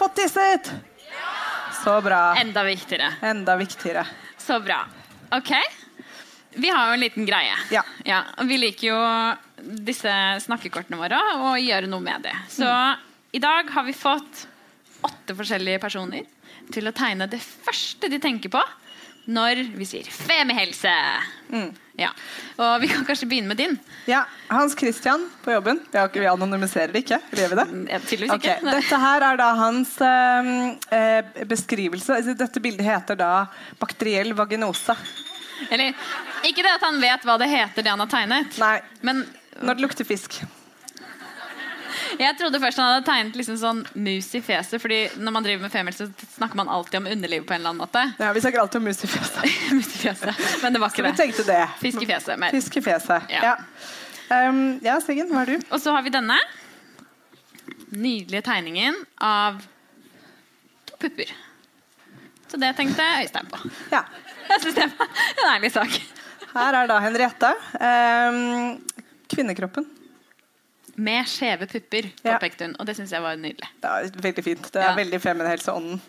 fått tisset? Så bra. Enda viktigere. Enda viktigere. Så bra. Ok. Vi har jo en liten greie. Ja. ja Vi liker jo disse snakkekortene våre og gjøre noe med det. Så i dag har vi fått åtte forskjellige personer til å tegne det første de tenker på når vi sier femihelse. Ja. Og vi kan kanskje begynne med din. Ja, Hans Christian på jobben. Vi, har ikke, vi anonymiserer det ikke. Gjør vi det? Ja, Tydeligvis Ok, ikke. Dette her er da hans eh, eh, beskrivelse. Altså, Dette bildet heter da bakteriell vaginose. Eller, ikke det at han vet hva det heter, det han har tegnet. Nei, Men når det lukter fisk. Jeg trodde først han hadde tegnet liksom sånn mus i fjeset. Fordi når man driver med femmelse, så snakker man alltid om underlivet på en eller annen måte. Ja, Vi snakker alltid om mus i fjeset. mus i fjeset. Men det var Så det. vi det. tenkte det. Fisk i fjeset. Mer. Fisk i fjeset. Ja. Ja. Um, ja, Siggen, hva er du? Og så har vi denne nydelige tegningen av to pupper. Så det tenkte Øystein på. Ja. Jeg syns det var en ærlig sak. Her er da Henriette. Um, kvinnekroppen. Med skjeve pupper, påpekte hun. Og det syns jeg var nydelig. Det er veldig fint. Det er Ja. veldig feminhelseånden.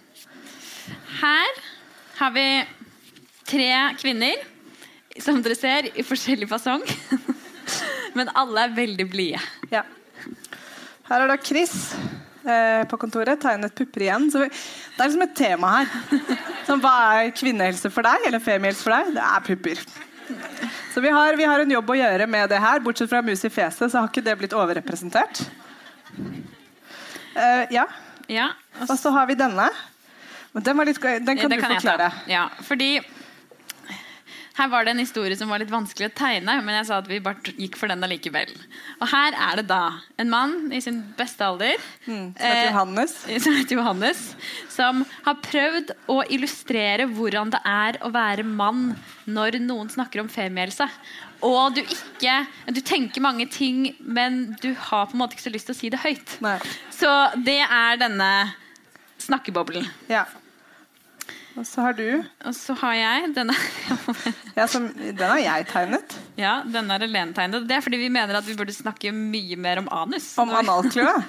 Her har vi tre kvinner, som dere ser, i forskjellig fasong. Men alle er veldig blide. Ja. Her er da Chris eh, på kontoret. Tegnet pupper igjen. Så vi, det er liksom et tema her. Som hva er kvinnehelse for deg? Eller femihelse for deg? Det er pupper. Så vi har, vi har en jobb å gjøre med det her. Bortsett fra mus i fjeset, så har ikke det blitt overrepresentert. Uh, ja. Ja, og så har vi denne. Men den, var litt, den kan ja, du kan jeg forklare. Ja, fordi her var det en historie som var litt vanskelig å tegne, men jeg sa at vi bare gikk for den allikevel. Og her er det da en mann i sin beste alder Mm, som heter eh, Johannes. som heter Johannes, som har prøvd å illustrere hvordan det er å være mann når noen snakker om femihelse. Og du ikke Du tenker mange ting, men du har på en måte ikke så lyst til å si det høyt. Nei. Så det er denne snakkeboblen. Ja. Og så har du Og så har jeg denne ja, som, Den har jeg tegnet. Ja, denne er Helene tegnet. Det er fordi vi mener at vi burde snakke mye mer om anus. Om analkløe.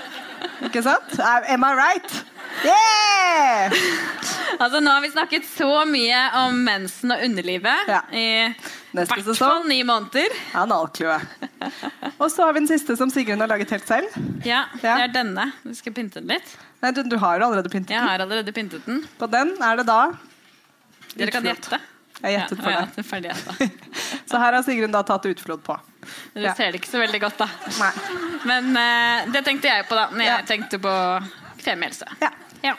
Ikke sant? Am I right? Yeah! Altså, nå har vi snakket så mye om mensen og underlivet Ja. Neste hvert sesong. ni måneder. Analkløe. Og så har vi den siste som Sigrun har laget helt selv. Ja, Ja. det er denne. Vi skal pynte den litt. Nei, du, du har jo allerede pyntet Jeg den. har allerede pyntet den. På den er det da Dere kan gjette. Jeg gjettet for deg. ferdig. Så her har Sigrun da tatt utflod på. Dere Ja. ser det ikke så veldig godt, da. Nei. Men uh, det tenkte jeg på da når jeg tenkte på femihelse. Ja. Ja.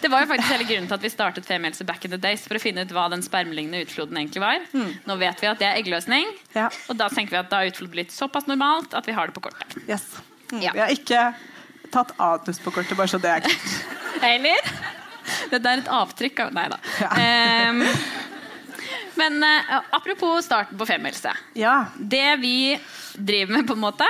Det var jo faktisk hele grunnen til at vi startet femihelse back in the days. For å finne ut hva den spermelignende utfloden egentlig var. Nå vet vi at det er eggløsning. Mm. Ja. Og da tenker vi at da har utflod blitt såpass normalt at vi har det på kortet. Yes. Mm. Ja. Vi har ikke tatt anus på kortet, bare så det er klart. Eller? Dette er et avtrykk av Nei da. Ja. Um, men uh, apropos starten på femihelse. Ja. Det vi driver med, på en måte,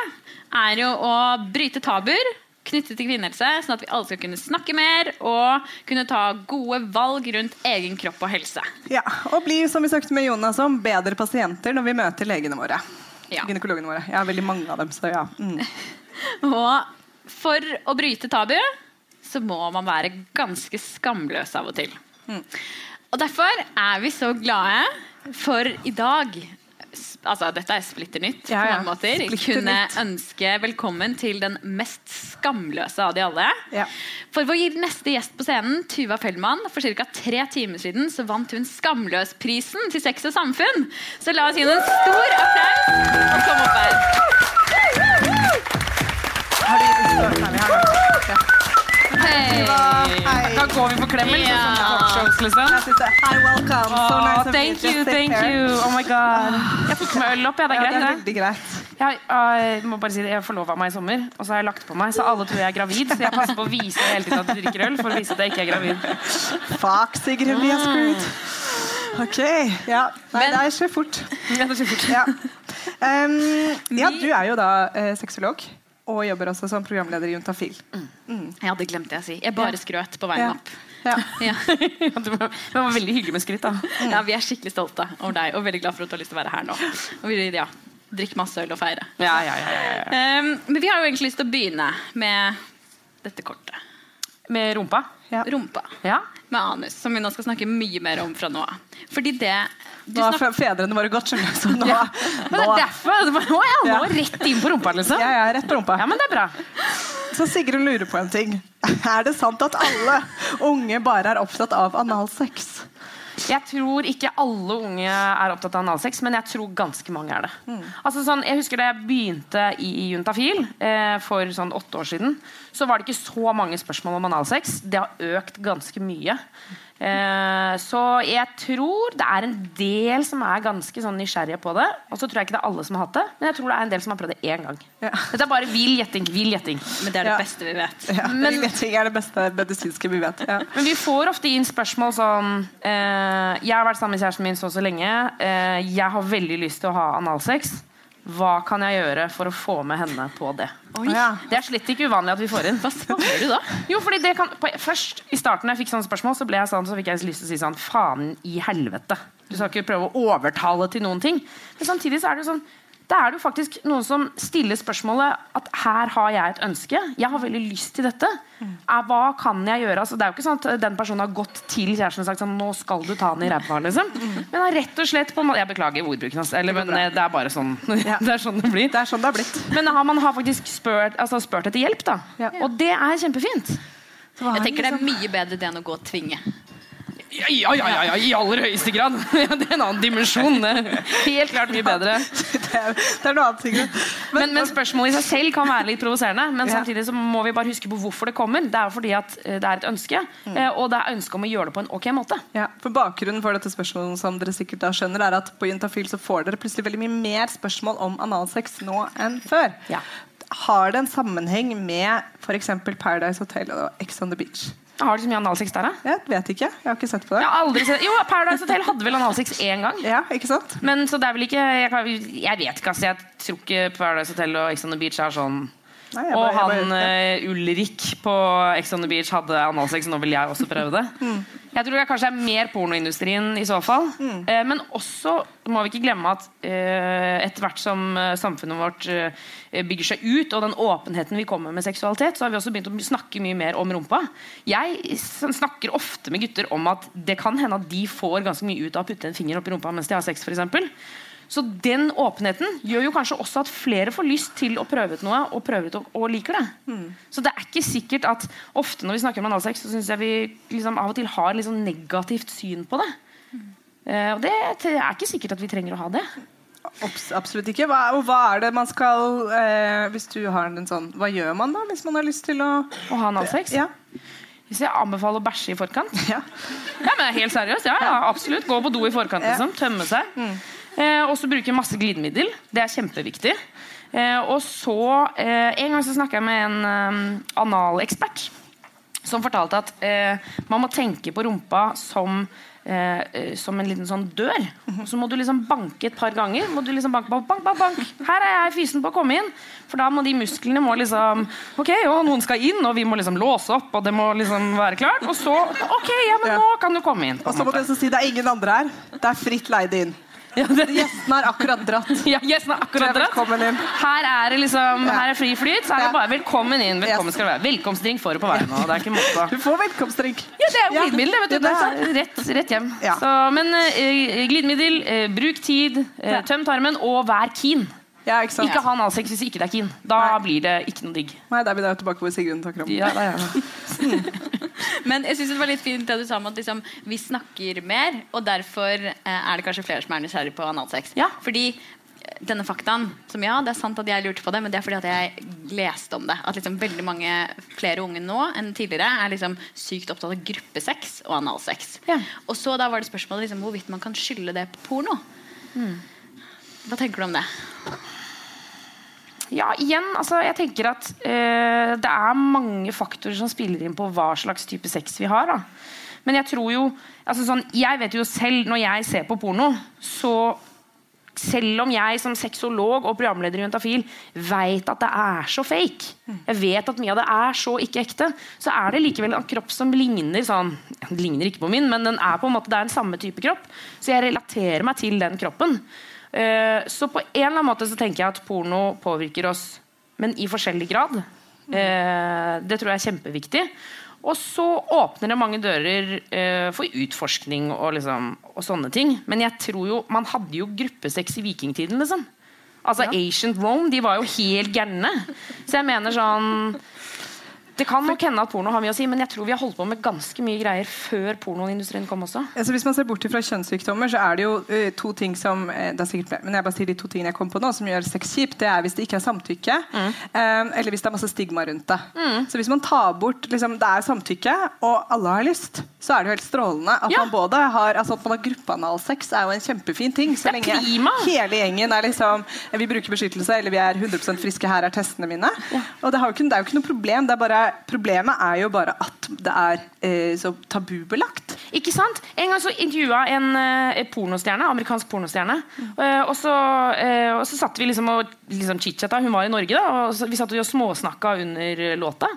er jo å bryte tabuer knyttet til kvinnehelse, sånn at vi alle skal kunne snakke mer og kunne ta gode valg rundt egen kropp og helse. ja. Og bli, som vi snakket med Jonas om, bedre pasienter når vi møter legene våre. Ja. Gynekologene våre. Jeg har veldig mange av dem, så ja. Mm. Og for å bryte tabu så må man være ganske skamløs av og til. Og derfor er vi så glade for i dag Altså, dette er splitter nytt Ja, på ja. mange måter. Splitter Kunne nytt. ønske velkommen til den mest skamløse av de alle. Ja. For vår neste gjest på scenen, Tuva Fellmann, for ca. tre timer siden så vant hun Skamløsprisen til Sex og Samfunn. Så la oss gi henne en stor applaus og komme opp her. Har du Går vi på klem, eller Ja. sånn talkshows, liksom. Jeg. Hi, welcome. So nice of thank you. thank you. Oh my god. Jeg tok med øl opp, ja. Det er Ja, det er greit, det. veldig greit. Jeg, uh, må bare si det, jeg forlova meg i sommer, og så har jeg lagt på meg, så alle tror jeg er gravid. Så jeg passer på å vise hele tiden at jeg drikker øl, for å vise at jeg ikke er gravid. Fuck, Sigrid, vi er screwed. Ok, ja. Nei, det er så fort. Ja, det skjer fort. Ja. Um, ja, du er jo da uh, sexolog og jobber også som programleder i Juntafil. Ja, det glemte jeg å si. Jeg bare skrøt på veien Ja. opp. Ja. Ja. Ja, det, var, det var veldig hyggelig med skryt, da. ja, Vi er skikkelig stolte over deg og veldig glad for at du har lyst til å være her nå. Og vi, ja. drikke masse øl og feire. Ja, ja, ja, ja, ja. Um, men vi har jo egentlig lyst til å begynne med dette kortet. Med rumpa? Ja. Rumpa. Ja. Med anus, som vi nå skal snakke mye mer om fra nå av. Fordi det Nå har fedrene våre gått, skjønner du. Så nå, Ja. Men det er derfor. nå er Å ja, rett inn på rumpa, liksom. Ja, er rett på rumpa. Ja, men det er bra. Så Sigrun lurer på en ting. Er det sant at alle unge bare er opptatt av analsex? Jeg tror ikke alle unge er opptatt av analsex, men jeg tror ganske mange er det. Altså sånn, jeg husker Da jeg begynte i, i Juntafil eh, for sånn åtte år siden, så var det ikke så mange spørsmål om analsex. Det har økt ganske mye. Eh, så jeg tror det er en del som er ganske sånn nysgjerrige på det. Og så tror jeg ikke det er alle som har hatt det, men jeg tror det er en del som har prøvd det én gang. Ja. Dette er bare vill gjetting. Vill gjetting. Men det er det Ja. beste vi vet. Ja, Men- gjetting er det beste medisinske vi vet. Ja. Men vi får ofte inn spørsmål sånn eh, Jeg har vært sammen med kjæresten min så og så lenge. Eh, jeg har veldig lyst til å ha analsex. Hva kan jeg gjøre for å få med henne på det? Oi, Ja. Det er slett ikke uvanlig at vi får inn. Hva svarer du da? Jo, fordi det kan, på, først I starten jeg fikk sånne spørsmål, så ble jeg sånn, så fikk jeg lyst til å si sånn Faen i helvete. Du skal ikke prøve å overtale til noen ting. Men samtidig så er det jo sånn da er det jo faktisk noen som stiller spørsmålet at her har jeg et ønske. Jeg har veldig lyst til dette. Er, hva kan jeg gjøre? Altså, det er jo ikke sånn at den personen har gått til kjæresten og sagt sånn, nå skal du ta den i ræva. Liksom. Men har rett og slett på en måte Jeg beklager ordbruken, altså. Eller, men eh, det er bare sånn Ja. det er sånn det blir. Det er sånn det har blitt. Men har, man har faktisk spurt, altså, spurt etter hjelp, da. Ja. Og det er kjempefint. Jeg tenker det er mye bedre det enn å gå og tvinge. Ja, ja, ja, ja, i aller høyeste grad. Det er en annen dimensjon. Helt klart mye bedre. det, er, det er noe annet, Sigrun. Men, men spørsmålet i seg selv kan være litt provoserende. Men samtidig så må vi bare huske på hvorfor det kommer. Det er fordi at eh, det er et ønske, eh, og det er ønske om å gjøre det på en ok måte. Ja, for Bakgrunnen for dette spørsmålet som dere sikkert da skjønner, er at på Juntafil så får dere plutselig veldig mye mer spørsmål om analsex nå enn før. Ja. Har det en sammenheng med f.eks. Paradise Hotel og Ex on the Beach? Har du så mye analsex der, da? Jeg vet ikke. Jeg har ikke sett på det. Jeg har aldri sett Jo, Paradise Hotel hadde vel analsex én gang. Ja, ikke sant? Men så det er vel ikke Jeg, jeg vet ikke, altså. Jeg tror ikke Paradise Hotel og Ex on the Beach er sånn Nei, jeg Og bare- han bare- ja. Ulrik på Ex on the Beach hadde analsex. Nå vil jeg også prøve det. Mm. Jeg tror det kanskje er mer pornoindustrien i så fall. Eh, men også må vi ikke glemme at eh, etter hvert som eh, samfunnet vårt eh, bygger seg ut, og den åpenheten vi kommer med seksualitet, så har vi også begynt å snakke mye mer om rumpa. Jeg snakker ofte med gutter om at det kan hende at de får ganske mye ut av å putte en finger opp i rumpa mens de har sex. For eksempel. Så den åpenheten gjør jo kanskje også at flere får lyst til å prøve ut noe, og prøver ut og, og liker det. Så det er ikke sikkert at ofte når vi snakker om analsex, så syns jeg vi liksom av og til har sånn negativt syn på det. Eh, og det er ikke sikkert at vi trenger å ha det. Obs absolutt ikke. Hva, og hva er det man skal eh, Hvis du har en sånn Hva gjør man da hvis man har lyst til å Å ha analsex. Ja. Hvis jeg anbefaler å bæsje i forkant ja. Ja, men Helt seriøst. Ja, ja, absolutt. Gå på do i forkant. Liksom. Tømme seg. Eh, og så bruker jeg masse glidemiddel. Det er kjempeviktig. Eh, og så eh, En gang så snakka jeg med en eh, analekspert som fortalte at eh, man må tenke på rumpa som eh, som en liten sånn dør. Så må du liksom banke et par ganger. Må du liksom banke, bank, bank, bank, bank. Her er jeg fysen på å komme inn. For da må de musklene må liksom Ok, og noen skal inn, og vi må liksom låse opp, og det må liksom være klart. Og så Ok, ja, men nå kan du komme inn. Og så må du si det er ingen andre her. Det er fritt leide inn. Ja, det, Gjestene har akkurat dratt. ja, gjesten er akkurat dratt. Her er det liksom. Her er fri flyt. Så er det bare velkommen inn. Velkommen skal du være. Velkomstdrink får du på veien. nå. det er ikke måte. Du får velkomstdrink. Ja, det er jo glidemiddel. det, Vet du. det er Det rett, rett hjem. Så, men uh, glidemiddel, uh, bruk tid, uh, tøm tarmen, og vær keen. Ja, ikke? Ikke ha analsex hvis ikke det er keen. Da Nei. blir det ikke noe digg. Nei, da er vi tilbake hvor Sigrun snakker om. Ja, det er det. Men jeg synes det var litt fint det du sa om at liksom, vi snakker mer, og derfor eh, er det kanskje flere som er nysgjerrig på analsex. Ja. Fordi eh, denne faktaen, som ja, det er sant at jeg lurte på det, men det er fordi at jeg leste om det. At liksom veldig mange flere unge nå enn tidligere er liksom sykt opptatt av gruppesex og analsex. Ja. Og så da var det spørsmålet liksom, hvorvidt man kan skylde det på porno. Mm. Hva tenker du om det? Ja, igjen, altså, jeg tenker at eh, det er mange faktorer som spiller inn på hva slags type sex vi har. Da. Men jeg tror jo altså sånn, Jeg vet jo selv, når jeg ser på porno, så selv om jeg som sexolog og programleder i Juntafil vet at det er så fake, jeg vet at mye av det er så ikke ekte, så er det likevel en kropp som ligner sånn Den ligner ikke på min, men den er på en måte, det er en samme type kropp. Så jeg relaterer meg til den kroppen. Eh, så på en eller annen måte så tenker jeg at porno påvirker oss, men i forskjellig grad. Eh, det tror jeg er kjempeviktig. Og så åpner det mange dører eh, for utforskning og, liksom, og sånne ting. Men jeg tror jo, man hadde jo gruppesex i vikingtiden, liksom. Altså Ancient Rome, de var jo helt gærne. Så jeg mener sånn det kan nok hende at porno har mye å si, men jeg tror vi har holdt på med ganske mye greier før pornoindustrien kom også. Altså, hvis man ser bort fra kjønnssykdommer, så er det jo uh, to ting som uh, det er sikkert men jeg bare sier de to tingene jeg kom på nå, som gjør sex kjipt. Det er hvis det ikke er samtykke, mm. um, eller hvis det er masse stigma rundt det. Mm. Så hvis man tar bort liksom, Det er samtykke, og alle har lyst, så er det jo helt strålende at ja. man både har altså at man har gruppeanalsex, er jo en kjempefin ting. Så lenge prima. hele gjengen er liksom Vi bruker beskyttelse, eller vi er 100 friske, her er testene mine. Ja. Og det, ikke, det er jo ikke noe problem. det er bare problemet er jo bare at det er eh, så tabubelagt. Ikke sant? En gang så intervjua en eh, pornostjerne, amerikansk pornostjerne. Mm. Eh, og, så, eh, og, så, satt vi liksom og liksom chit-chatta. Hun var i Norge, da, og så, vi satt og småsnakka under låta.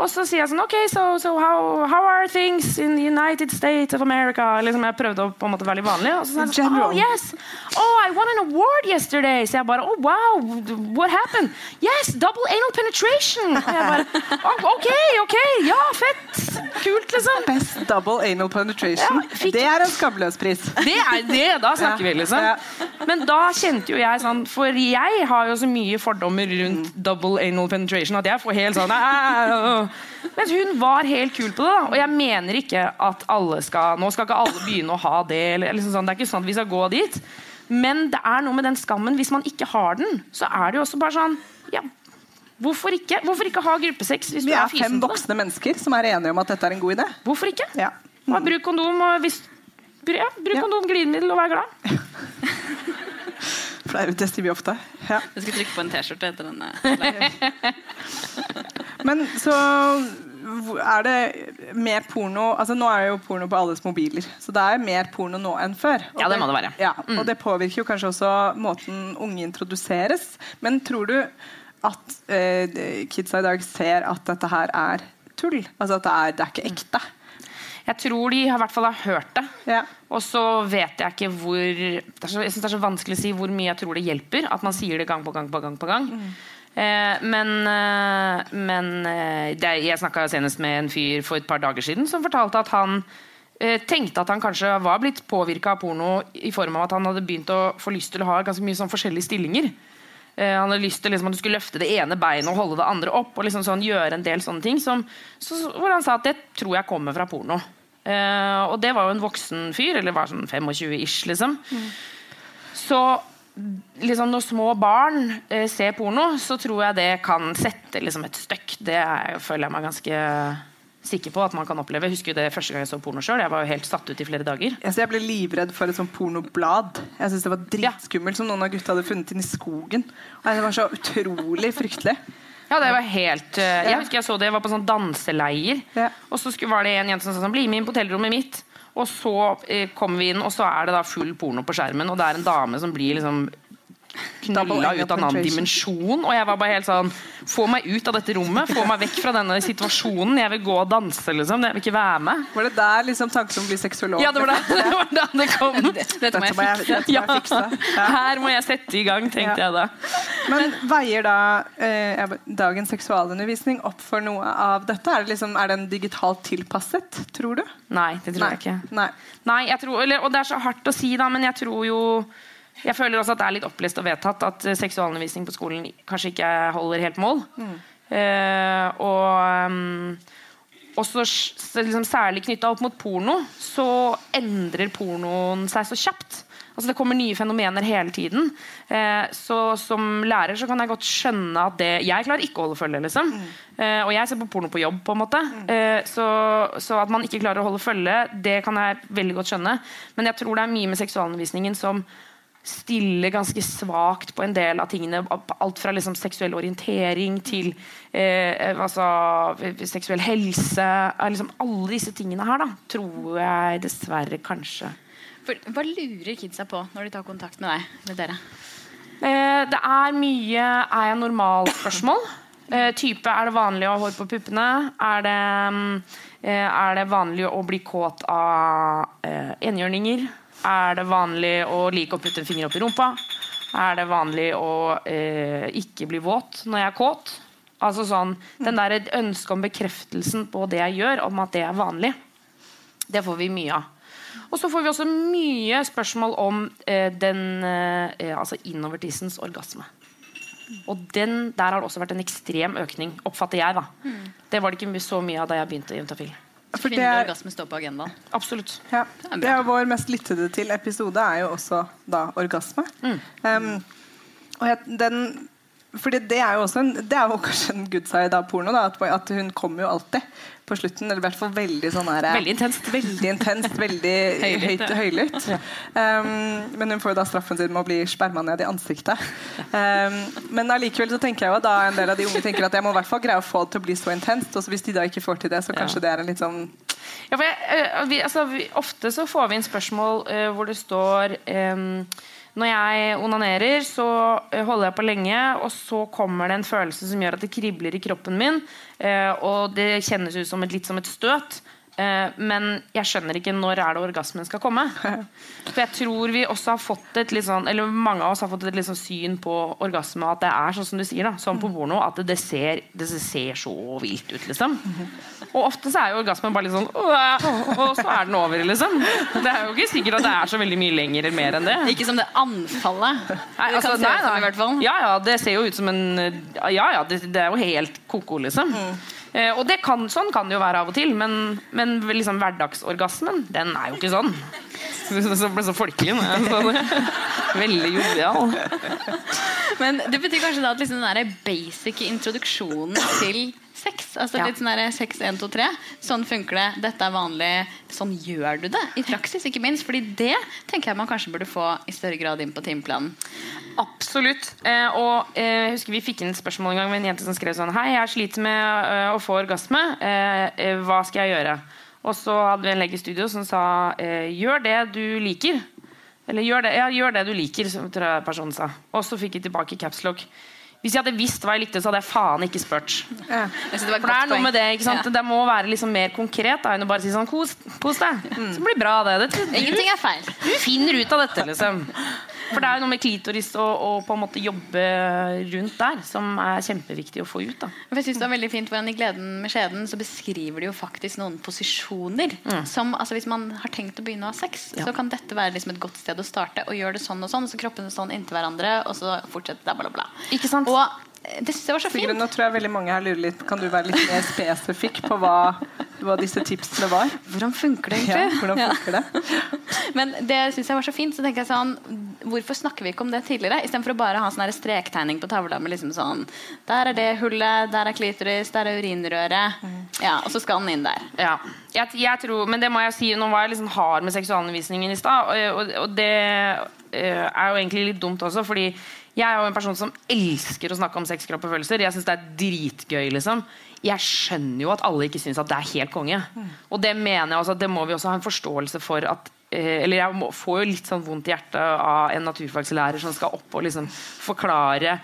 Og så sier jeg sånn OK, so, so how, how, are things in the United States of America? Liksom jeg prøvde å på en måte være litt vanlig. Og så sier han sånn, oh yes, oh I won an award yesterday. Så jeg bare oh wow, what happened? Yes, double anal penetration. Og jeg bare oh, OK, OK, ja, fett. Kult, liksom. Best double anal penetration. Ja, fikk... Det er en skamløs pris. Det er det, da snakker ja. vi, liksom. Ja. Men da kjente jo jeg sånn For jeg har jo så mye fordommer rundt mm. double anal penetration at jeg får helt sånn mens hun var helt kul på det. da Og jeg mener ikke at alle skal Nå skal ikke alle begynne å ha det. Eller, eller sånn, det er ikke sånn at vi skal gå dit. Men det er noe med den skammen. Hvis man ikke har den, så er det jo også bare sånn ja, Hvorfor ikke? Hvorfor ikke ha gruppesex? vi er, er fem voksne mennesker som er enige om at dette er en god idé. Hvorfor ikke? Ja. Mm. Bruk kondom og hvis, ja, bruk ja. kondom, glidemiddel og vær glad. Flaue tester vi ofte. Ja. Jeg skal trykke på en T-skjorte etter denne. Men så er det mer porno altså Nå er det jo porno på alles mobiler, så det er mer porno nå enn før. Og ja, det må det være. Ja, og mm. det påvirker jo kanskje også måten unge introduseres. Men tror du at eh, kidsa i dag ser at dette her er tull? Altså at det er, det er ikke ekte? Jeg tror de har, i hvert fall har hørt det. Ja. Og så vet jeg ikke hvor det så, Jeg synes det er så vanskelig å si hvor mye jeg tror det hjelper at man sier det gang på gang på gang. på gang. Mm. Eh, men, eh, men eh, det, jeg snakka senest med en fyr for et par dager siden som fortalte at han eh, tenkte at han kanskje var blitt påvirka av porno i form av at han hadde begynt å få lyst til å ha ganske mye sånn forskjellige stillinger. Eh, han hadde lyst til liksom, at du skulle løfte det ene beinet og holde det andre opp. og liksom sånn, gjøre en del sånne ting som, så, Hvor han sa at det tror jeg kommer fra porno. Uh, og det var jo en voksen fyr, eller var sånn 25-ish, liksom. Mm. Så liksom, når små barn uh, ser porno, så tror jeg det kan sette liksom, et støkk. Det er, føler jeg meg ganske sikker på at man kan oppleve. Jeg husker det første gang jeg så porno sjøl. Jeg var jo helt satt ut i flere dager. Jeg, jeg ble livredd for et sånt pornoblad. Jeg synes Det var dritskummelt, ja. som noen av gutta hadde funnet inn i skogen. Og Det var så utrolig fryktelig. Ja, det var helt uh, Jeg husker jeg så det, jeg var på sånn danseleir. Ja. Og så var det en jente som sa sånn, bli med inn på hotellrommet mitt. Og så eh, kommer vi inn, og så er det da full porno på skjermen. Og det er en dame som blir liksom knulla ut av en annen dimensjon. Og jeg var bare helt sånn Få meg ut av dette rommet, få meg vekk fra denne situasjonen. Jeg vil gå og danse, liksom. Jeg vil ikke være med. Var det der liksom tanken om å bli sexolog? Ja, det var, det, det var da det kom. Dette må jeg fikse. Ja, her må jeg sette i gang, tenkte ja. jeg da. Men veier da eh, dagens seksualundervisning opp for noe av dette? Er, det liksom, er den digitalt tilpasset, tror du? Nei, det tror Nei. jeg ikke. Nei. Nei jeg tror, eller, og det er så hardt å si, da, men jeg tror jo jeg føler også at det er litt opplest og vedtatt at eh, seksualundervisning på skolen kanskje ikke holder helt mål. Mm. Eh, og um, også liksom, særlig knytta opp mot porno, så endrer pornoen seg så kjapt. Altså Det kommer nye fenomener hele tiden. Eh, så Som lærer så kan jeg godt skjønne at det Jeg klarer ikke å holde følge. liksom mm. eh, Og jeg ser på porno på jobb. på en måte mm. eh, så, så, at man ikke klarer å holde følge, det kan jeg veldig godt skjønne. Men jeg tror det er mye med seksualundervisningen som stiller ganske svakt på en del av tingene. Alt fra liksom seksuell orientering til eh, altså, seksuell helse. Liksom alle disse tingene her, da, tror jeg dessverre kanskje For, Hva lurer kidsa på når de tar kontakt med deg? Med dere? Eh, det er mye 'er jeg normal?'-spørsmål. Eh, type er det vanlig å ha hår på puppene? Er det, eh, er det vanlig å bli kåt av eh, enhjørninger? Er det vanlig å like å putte en finger opp i rumpa? Er det vanlig å eh, ikke bli våt når jeg er kåt? Altså sånn, Den der ønsket om bekreftelsen på det jeg gjør, om at det er vanlig, det får vi mye av. Og så får vi også mye spørsmål om eh, den eh, altså innovertissens orgasme. Og den, der har det også vært en ekstrem økning, oppfatter jeg. da. Det var det ikke så mye av da jeg begynte i Juntafil. For det Kvinnelig er, orgasme står på agendaen. Absolutt. ja, er det er vår mest lyttede til episode er jo også da orgasme. Um, og jeg, den fordi det er jo også en, det er jo kanskje en good side av porno. Da, at, hun kommer jo alltid på slutten. Eller i hvert fall veldig sånn her Veldig intenst. Veldig intenst, veldig Høylytt, høyt ja. høylytt. Um, men hun får jo da straffen sin med å bli sperma ned i ansiktet. Um, men allikevel så tenker jeg jo da en del av de unge tenker at jeg må i hvert fall greie å få det til å bli så intenst. Og hvis de da ikke får til det, så kanskje det er en litt sånn Ja, jeg, eh, vi, altså, vi, ofte så får vi inn spørsmål uh, hvor det står ehm, Når jeg onanerer, så eh, holder jeg på lenge, og så kommer det en følelse som gjør at det kribler i kroppen min, eh, og det kjennes ut som et, litt som et støt. Eh, men jeg skjønner ikke når er det orgasmen skal komme. For jeg tror vi også har fått et litt sånn Eller mange av oss har fått et litt sånn syn på orgasme at det er sånn som du sier, da, som på porno, at det ser, det ser så vilt ut, liksom. Og ofte så er jo orgasmen bare litt sånn Og så er den over, liksom. Det er jo ikke sikkert at det er så veldig mye lenger eller mer enn det. Ikke som det anfallet. Nei, det altså, kan nei, fall. Ja, ja, det ser jo ut som en Ja, ja, det, det er jo helt ko-ko, liksom. Eh, og kan, sånn kan det jo være av og til, men, men liksom hverdagsorgasmen, den er jo ikke sånn. Så ble så folkelig. nå, Sånn. Veldig jovial. Men det betyr kanskje da at liksom den der basic introduksjonen til sex altså Ja. litt sånn der sex 1, 2, 3 Sånn funker det, dette er vanlig, sånn gjør du det i praksis. ikke minst, fordi det tenker jeg man kanskje burde få i større grad inn på timeplanen. Absolutt. Eh, og eh, jeg husker Vi fikk inn spørsmål en gang med en jente som skrev sånn Hei, jeg sliter med ø, å få orgasme. Eh, eh, hva skal jeg gjøre? Og så hadde vi en lege i studio som sa eh, gjør det du liker. Eller gjør det, ja, gjør det du liker, som tror jeg personen sa. Og så fikk vi tilbake capslock. Hvis jeg hadde visst hva jeg likte, så hadde jeg faen ikke spurt. ja. Det For det er noe med det, ikke sant? Ja. Det må være liksom mer konkret da, enn å bare si sånn kos, kos deg. Så blir bra, det. det du, Ingenting er feil. du finner ut av dette, liksom. For det er jo noe med klitoris og, og på en måte jobbe rundt der som er kjempeviktig å få ut. da. Jeg synes det var veldig fint hvordan I 'Gleden med skjeden' så beskriver de jo faktisk noen posisjoner. Som, altså Hvis man har tenkt å begynne å ha sex, Ja. så kan dette være liksom et godt sted å starte. Og gjøre det sånn og sånn, så kroppene sånn inntil hverandre, og så fortsetter det, bla, bla, bla. Ikke sant? Og det synes jeg var så fint. nå tror jeg veldig mange her lurer litt Kan du være litt mer spesifikk på hva, hva disse tipsene var? Hvordan funker det Ja, egentlig? Ja. funker det? Men det synes jeg var så fint. Så tenker jeg sånn Hvorfor snakker vi ikke om det tidligere? Istedenfor å bare ha sånn strektegning på tavla med liksom sånn Der er det hullet, der er klitoris, der er urinrøret. Ja, og så skal den inn der. Ja. Jeg, jeg tror, men det må jeg si, nå var jeg liksom hard med seksualundervisningen i stad. Og, og, og det eh, er jo egentlig litt dumt også, fordi jeg er jo en person som elsker å snakke om sex, kropp og følelser. Jeg syns det er dritgøy. liksom Jeg skjønner jo at alle ikke syns at det er helt konge. Og det mener jeg også det må vi også ha en forståelse for at eh, Eller jeg får jo litt sånn vondt i hjertet av en naturfagslærer som skal opp og liksom forklare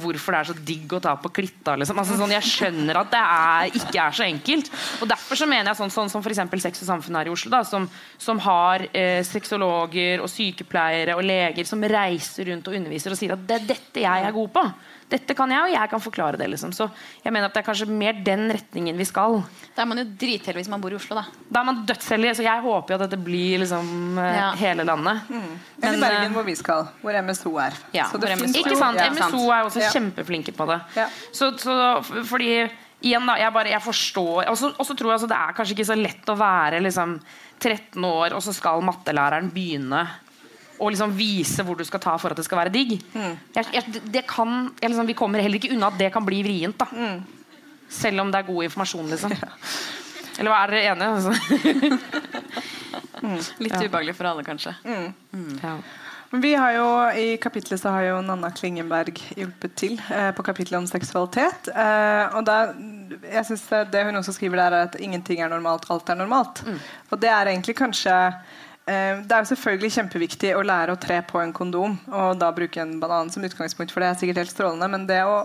hvorfor det er så digg å ta på klitta. Liksom. Altså, sånn, jeg skjønner at det er, ikke er så enkelt. Og Derfor så mener jeg sånn, sånn som eksempel Sex og Samfunn her i Oslo, da, som, som har eh, sexologer og sykepleiere og leger som reiser rundt og underviser og sier at det er dette jeg er god på. Dette kan jeg, og jeg kan forklare det. liksom. Så jeg mener at det er kanskje mer den retningen vi skal. Da er man jo dritheldig hvis man bor i Oslo, da. Da er man dødsheldig, så jeg håper jo at dette blir liksom eh, Ja. hele landet. Mm. Men, Bergen, eh, hvor vi skal. Hvor MSO er. Ja, Så det hvor MSO Ikke sant? ja. MSO er også Ja. kjempeflinke på det. Ja. Så, så fordi igjen da, jeg bare, jeg forstår Og så og så tror jeg altså, det er kanskje ikke så lett å være liksom 13 år, og så skal mattelæreren begynne å liksom vise hvor du skal ta for at det skal være digg. Mm. Jeg, jeg, det kan, jeg liksom, vi kommer heller ikke unna at det kan bli vrient. da Mm. Selv om det er god informasjon, liksom. Eller hva er dere enige? Altså? Litt ubehagelig for alle, kanskje. Ja. Men Vi har jo, I kapitlet så har jo Nanna Klingenberg hjulpet til eh, på kapitlet om seksualitet. Eh, og da, jeg synes det, det hun også skriver der, er at ingenting er normalt, alt er normalt. Og det er egentlig kanskje Det er jo selvfølgelig kjempeviktig å lære å tre på en kondom og da bruke en banan som utgangspunkt, for det er sikkert helt strålende. Men det å,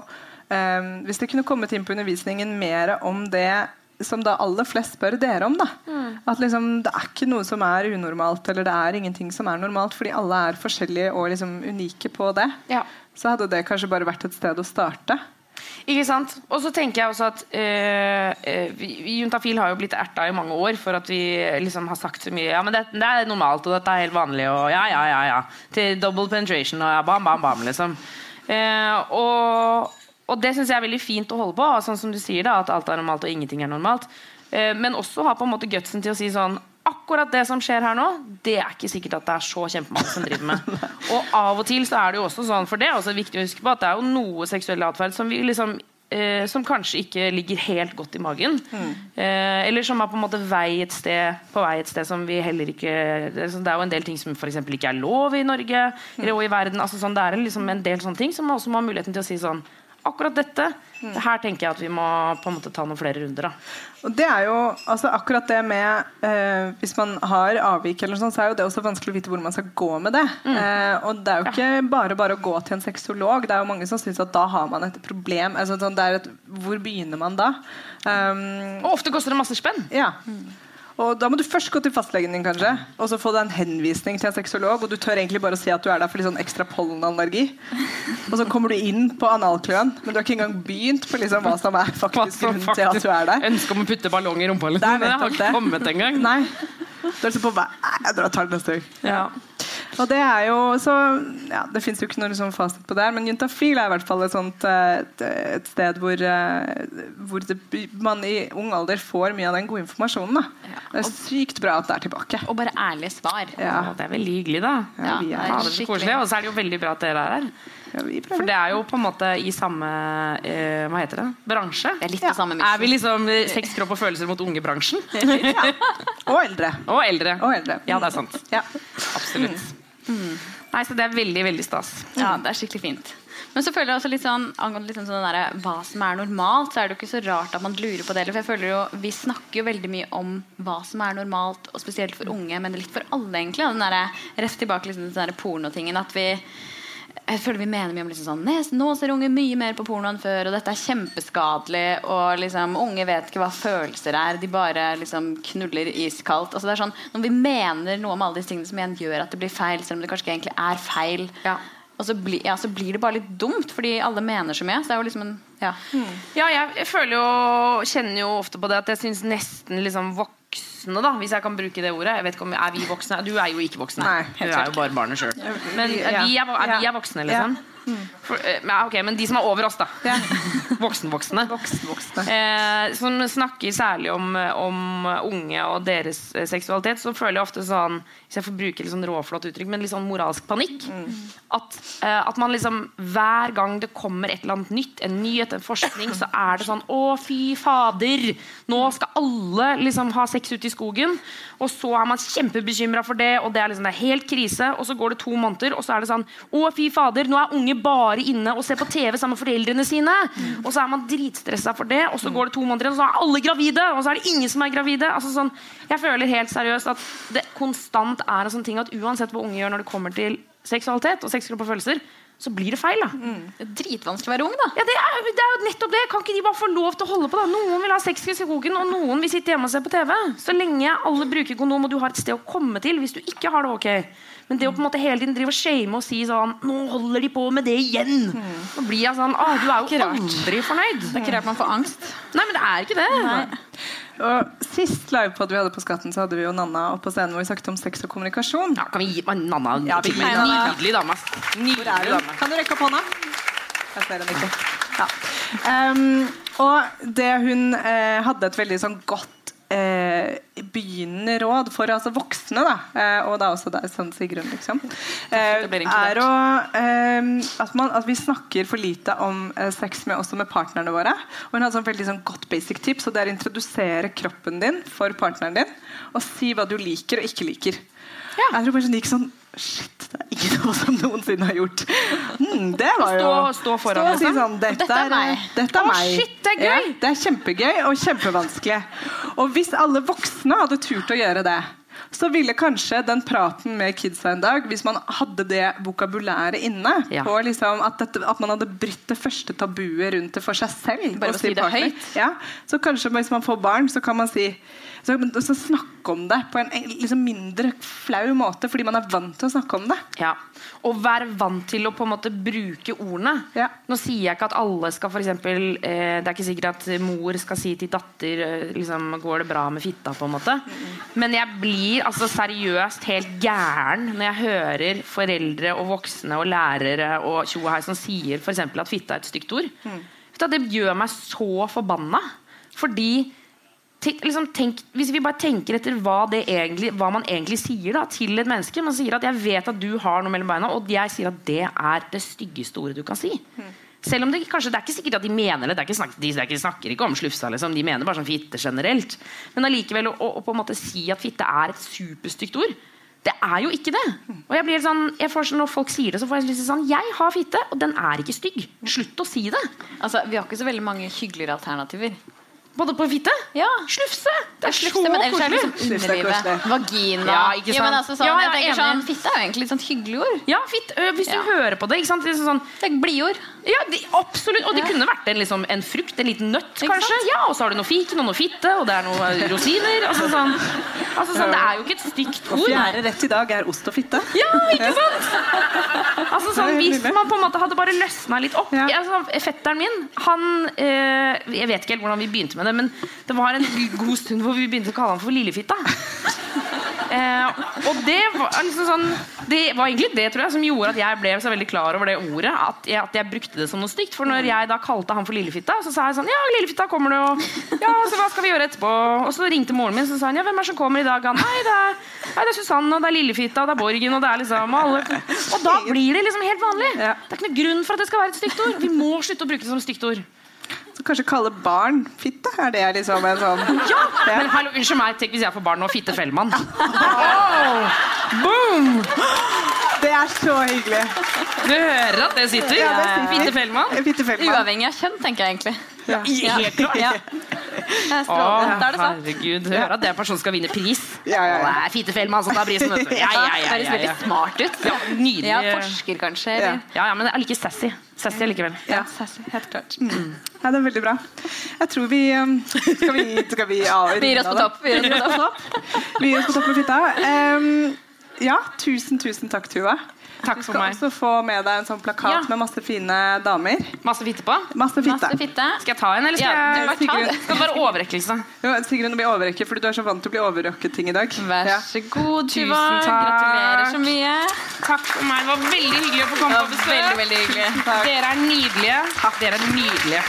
eh, hvis det kunne kommet inn på undervisningen mer om det som da aller flest spør dere om. da. At liksom, Det er ikke noe som er unormalt, eller det er ingenting som er normalt, fordi alle er forskjellige og liksom unike på det. Ja. Så hadde det kanskje bare vært et sted å starte. Ikke sant? Og så tenker jeg også at eh, eh, vi- Juntafil har jo blitt erta i mange år for at vi liksom har sagt så mye Ja, men det, det er normalt, og dette er helt vanlig, og ja, ja, ja. ja Til double penetration og ja, bam, bam, bam, liksom. Uh, og, og det syns jeg er veldig fint å holde på, sånn som du sier, da, at alt er normalt og ingenting er normalt. Uh, men også ha på en måte gutsen til å si sånn Akkurat det som skjer her nå, det er ikke sikkert at det er så kjempemange som driver med. Og av og til så er det jo også sånn, for det er også viktig å huske på, at det er jo noe seksuell atferd som vi liksom eh, som kanskje ikke ligger helt godt i magen. Eh, eller som er på en måte vei et sted, på vei et sted som vi heller ikke Det er, sånn- det er jo en del ting som eksempel ikke er lov i Norge eller og i verden. Altså sånn, det er liksom en del sånne ting som man også må ha muligheten til å si sånn Akkurat dette, her tenker jeg at vi må på en måte ta noen flere runder. da Og det er jo altså akkurat det med eh, Hvis man har avvik, eller sånt, så er jo det også vanskelig å vite hvor man skal gå med det. Eh, og det er jo ikke bare bare å gå til en sexolog. Det er jo mange som syns at da har man et problem. Altså, sånn, det er et, hvor begynner man da? Um, Og ofte koster det masse spenn. ja. Og Da må du først gå til fastlegen din, kanskje, og så få deg en henvisning til en sexolog. Og du tør egentlig bare å si at du er der for litt sånn ekstra pollenallergi. Og så kommer du inn på analkløen, men du har ikke engang begynt på liksom hva som er faktisk grunnen til at du er der. Ønsket om å putte ballong i rumpa. Det Liksom. Det har ikke kommet engang. Nei. Du er liksom på vei Jeg drar og tar det neste gang. Ja. Og det er jo så ja, Det fins jo ikke noe liksom fasit på det, her, men juntafil er i hvert fall et, sånt, eh, et, et sted hvor, eh, hvor det, man i ung alder får mye av den gode informasjonen. Da. Det er sykt bra at det er tilbake. Og bare ærlige svar. Ja, Å, Det er veldig hyggelig, da. ja, vi Ja, er, det er så koselig. Og så er det jo veldig bra at dere er her. ja, For det er jo på en måte i samme eh, Hva heter det? bransje. Det er litt Ja. det samme Er vi liksom eh, sex, kropp og følelser mot unge-bransjen? Og eldre. Og eldre. Og eldre. Ja, det er sant. Ja. Absolutt. Nei, så det er veldig, veldig stas. Ja, det er skikkelig fint. Men så føler jeg også litt sånn angående litt sånn sånn der, hva som er normalt, så er det jo ikke så rart at man lurer på det. For jeg føler jo, Vi snakker jo veldig mye om hva som er normalt, og spesielt for unge, men litt for alle, egentlig. Den der, rett tilbake liksom, til den pornotingen. At vi jeg føler vi mener mye om liksom sånn Nå ser unge mye mer på porno enn før, og dette er kjempeskadelig. Og liksom, unge vet ikke hva følelser er, de bare liksom knuller iskaldt. Altså, det er sånn, når vi mener noe om alle disse tingene som igjen gjør at det blir feil, selv om det kanskje ikke egentlig er feil, Ja. og så, bli, ja, så blir det bare litt dumt, fordi alle mener så mye. Så det er jo liksom en ja. Ja, jeg, jeg føler jo Kjenner jo ofte på det at jeg syns nesten liksom voksne, da, hvis jeg kan bruke det ordet Jeg vet ikke om Er vi voksne? Du er jo ikke voksen. Nei, du er jo bare barnet sjøl. Men er vi, er, er vi er voksne, liksom? For, eh, ok, men de som er over oss, da. Voksenvoksne. Voksen-voksne. Eh, som snakker særlig om, om unge og deres eh, seksualitet, så føler jeg ofte sånn Hvis jeg får bruke litt sånn råflott uttrykk, men litt sånn moralsk panikk. At, eh, at man liksom hver gang det kommer et eller annet nytt, en nyhet, en forskning, så er det sånn Å, fy fader! Nå skal alle liksom ha sex ute i skogen. Og så er man kjempebekymra for det, og det er liksom det er helt krise. Og så går det to måneder, og så er det sånn Å, fy fader! Nå er unge bare inne og ser på TV sammen med foreldrene sine. Og så er man dritstressa for det, og så går det to måneder, og så er alle gravide! Og så er det ingen som er gravide. Altså sånn, jeg føler helt seriøst at det konstant er en sånn ting at uansett hva unge gjør når det kommer til seksualitet og sexkropp følelser, så blir det feil. da Det er dritvanskelig å være ung, da. ja, det er, det er jo nettopp det. Kan ikke de bare få lov til å holde på? da? Noen vil ha sex i skogen, og noen vil sitte hjemme og se på TV. Så lenge alle bruker kondom, og du har et sted å komme til hvis du ikke har det ok. Men det å på en måte hele tiden drive og shame og si sånn Nå holder de på med det igjen. Nå blir jeg sånn Å, du er jo aldri fornøyd. Det er ikke rart man får angst. Nei, men det er ikke det. Og Sist livepod vi hadde på Skatten, så hadde vi jo Nanna oppe på scenen hvor vi snakket om sex og kommunikasjon. Ja, kan vi gi meg Nanna Ja, vi til? Nanna. Nydelig dame. Nydelig dame. Kan du rekke opp hånda? Jeg ser henne ikke. Ja. Um, og det hun eh, hadde et veldig sånn godt begynnende råd for altså voksne, da, og det er også deg, sånn Sigrun, liksom, eh, er å eh, at, man, at vi snakker for lite om eh, sex med, også med partnerne våre. Og hun hadde sånn veldig sånn godt basic tips, og det er å introdusere kroppen din for partneren din, og si hva du liker og ikke liker. Jeg tror bare sånn gikk sånn Shit, det er noe som noensinne har gjort. Mm, det var jo Stå- stå foran, og si liksom. sånn, dette, Dette er meg. Dette er Å, meg. shit, det er gøy. Ja, det er kjempegøy og kjempevanskelig. Og hvis alle voksne hadde turt å gjøre det, så ville kanskje den praten med kidsa en dag, hvis man hadde det vokabulæret inne, Ja. på liksom at, dette, at man hadde brutt det første tabuet rundt det for seg selv Bare å si det høyt. Ja, så kanskje hvis man får barn, så kan man si så, så snakke om det på en liksom mindre flau måte, fordi man er vant til å snakke om det. Ja. Og være vant til å på en måte bruke ordene. Ja. Nå sier jeg ikke at alle skal eksempel, eh, Det er ikke sikkert at mor skal si til datter eh, liksom, 'Går det bra med fitta?' på en måte. Men jeg blir altså seriøst helt gæren når jeg hører foreldre og voksne og lærere og tjo her som sier eksempel at fitta er et stygt ord. Mm. det gjør meg så forbanna. Fordi tenk, liksom, tenk, Hvis vi bare tenker etter hva, det egentlig, hva man egentlig sier da, til et menneske Man sier at 'jeg vet at du har noe mellom beina', og jeg sier at det er det styggeste ordet du kan si. Selv om det kanskje det er ikke sikkert at de mener det. det er ikke snakk, de, er ikke, snakker ikke om slufsa, liksom. de mener bare sånn fitte generelt. Men allikevel å, å, å på en måte si at fitte er et superstygt ord, det er jo ikke det. Og jeg blir sånn, jeg får sånn, Når folk sier det, så får jeg lyst til sånn Jeg har fitte, og den er ikke stygg. Slutt å si det. Altså, vi har ikke så veldig mange hyggeligere alternativer. Både på fitte. Ja. Slufse! Det er Slufse, så men ellers er det koselig. liksom Slufse er underlivet. koselig. Vagina. Ja, ikke Jo, men altså, sånn, Ja, jeg jeg er tenker sånn, Fitte er jo egentlig et sånt hyggelig ord. Ja, fitt, øh, hvis du Ja. hører på det. Ikke sant? Det er sånn, Det er blidord. Ja, de, absolutt. Og det Ja. kunne vært en, liksom, en frukt, en liten nøtt, Ikke kanskje. sant? Ja, Og så har du noe fiken og noe fitte, og det er noe rosiner. Altså, sånn, altså, sånn, det er jo ikke et stygt Og fjerde rett i dag er ost og fitte. Ja, ikke sant? Altså, sånn, hvis man på en måte hadde bare løsna litt opp Ja. altså, Fetteren min, han eh, Jeg vet ikke helt hvordan vi begynte med det, men det var en god stund hvor vi begynte å kalle han for Lillefitta. Eh, og det var liksom sånn Det var egentlig det tror jeg som gjorde at jeg ble så veldig klar over det ordet. At jeg, at jeg brukte det som noe stygt. For når jeg da kalte han for Lillefitta, så sa jeg sånn Ja, Lillefitta, kommer du? Og ja, så hva skal vi gjøre etterpå? Og så ringte moren min, så sa hun ja, hvem er det som kommer i dag? Han, nei, det er, nei, det er Susanne, og det er Lillefitta, og det er Borgen, og det er liksom alle. Og da blir det liksom helt vanlig. Det er ikke noe grunn for at det skal være et stygt ord. Vi må slutte å bruke det som stygt ord. Så kanskje kalle barn fitte? Er det liksom en sånn Ja, Ja. Men hallo, unnskyld meg, tenk hvis jeg får barn og Fitte Fellmann. Oh, boom! Det er så hyggelig. Du hører at det sitter? Ja, det sitter. Fitte Fellmann. Uavhengig av kjønn, tenker jeg egentlig. Ja. Helt klart. Ja. Det Å, er herregud. Du at den personen skal vinne pris. Ja, ja, ja. Og det er Fitte Fellmann som tar prisen, vet du. Ja, ja, ja, Høres ja, veldig smart ut. Ja, nydelig. Ja, forsker kanskje. Ja. Ja, ja, men jeg liker sassy. Sassy likevel. Ja, sassy, helt klart. Ja, det er veldig bra. Jeg tror vi um, Skal vi, skal vi ja, Vi gir oss på topp. Vi gir oss på topp. Vi gir oss på topp med fitta. Um, ja, tusen, tusen takk, Tuva. Takk Du skal meg. også få med deg en sånn plakat Ja. med masse fine damer. Masse fitte på. Masse fitte. Masse fitte. Skal jeg ta en, eller skal Ja, jeg ta. Skal bare overrekkelse. Jo, Sigrun, du blir overrekke, fordi du er så vant til å bli overrøkket ting i dag. Vær så god, Tusen Tuva. takk. Gratulerer så mye. Takk for meg. Det var veldig hyggelig å få komme på besøk. veldig, veldig hyggelig. Dere er nydelige. Dere er nydelige.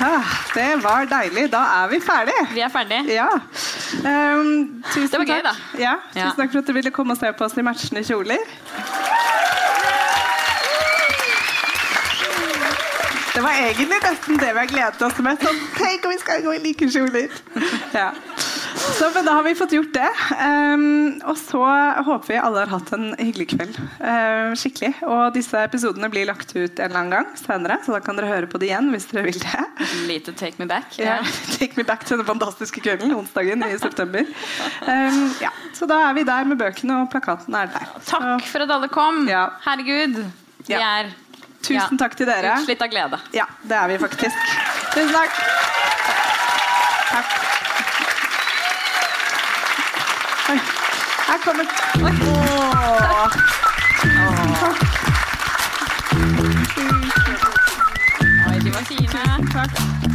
Ah, det var deilig. Da er vi ferdige. Vi er ferdige. Ja. Um, tusen Det var gøy, da. Ja, tusen Ja. takk for at du ville komme og se på oss i matchende kjoler. Det var egentlig nesten det vi har gledet oss med. Sånn, Tenk om vi skal gå i like kjoler! Ja. Så, men da har vi fått gjort det. Um, og så håper vi alle har hatt en hyggelig kveld. Uh, skikkelig. Og disse episodene blir lagt ut en eller annen gang senere, så da kan dere høre på det igjen hvis dere vil det. Lite take me back. Ja. Take me back til den fantastiske kvelden onsdagen i september. Um, ja. Så da er vi der med bøkene, og plakaten er der. Takk for at alle kom. Ja. Herregud. Vi er Tusen takk til dere. utslitt av glede. Ja, det er vi faktisk. Tusen. Takk. Her kommer Oi. Åh. Takk. Oi, de var fine. Takk.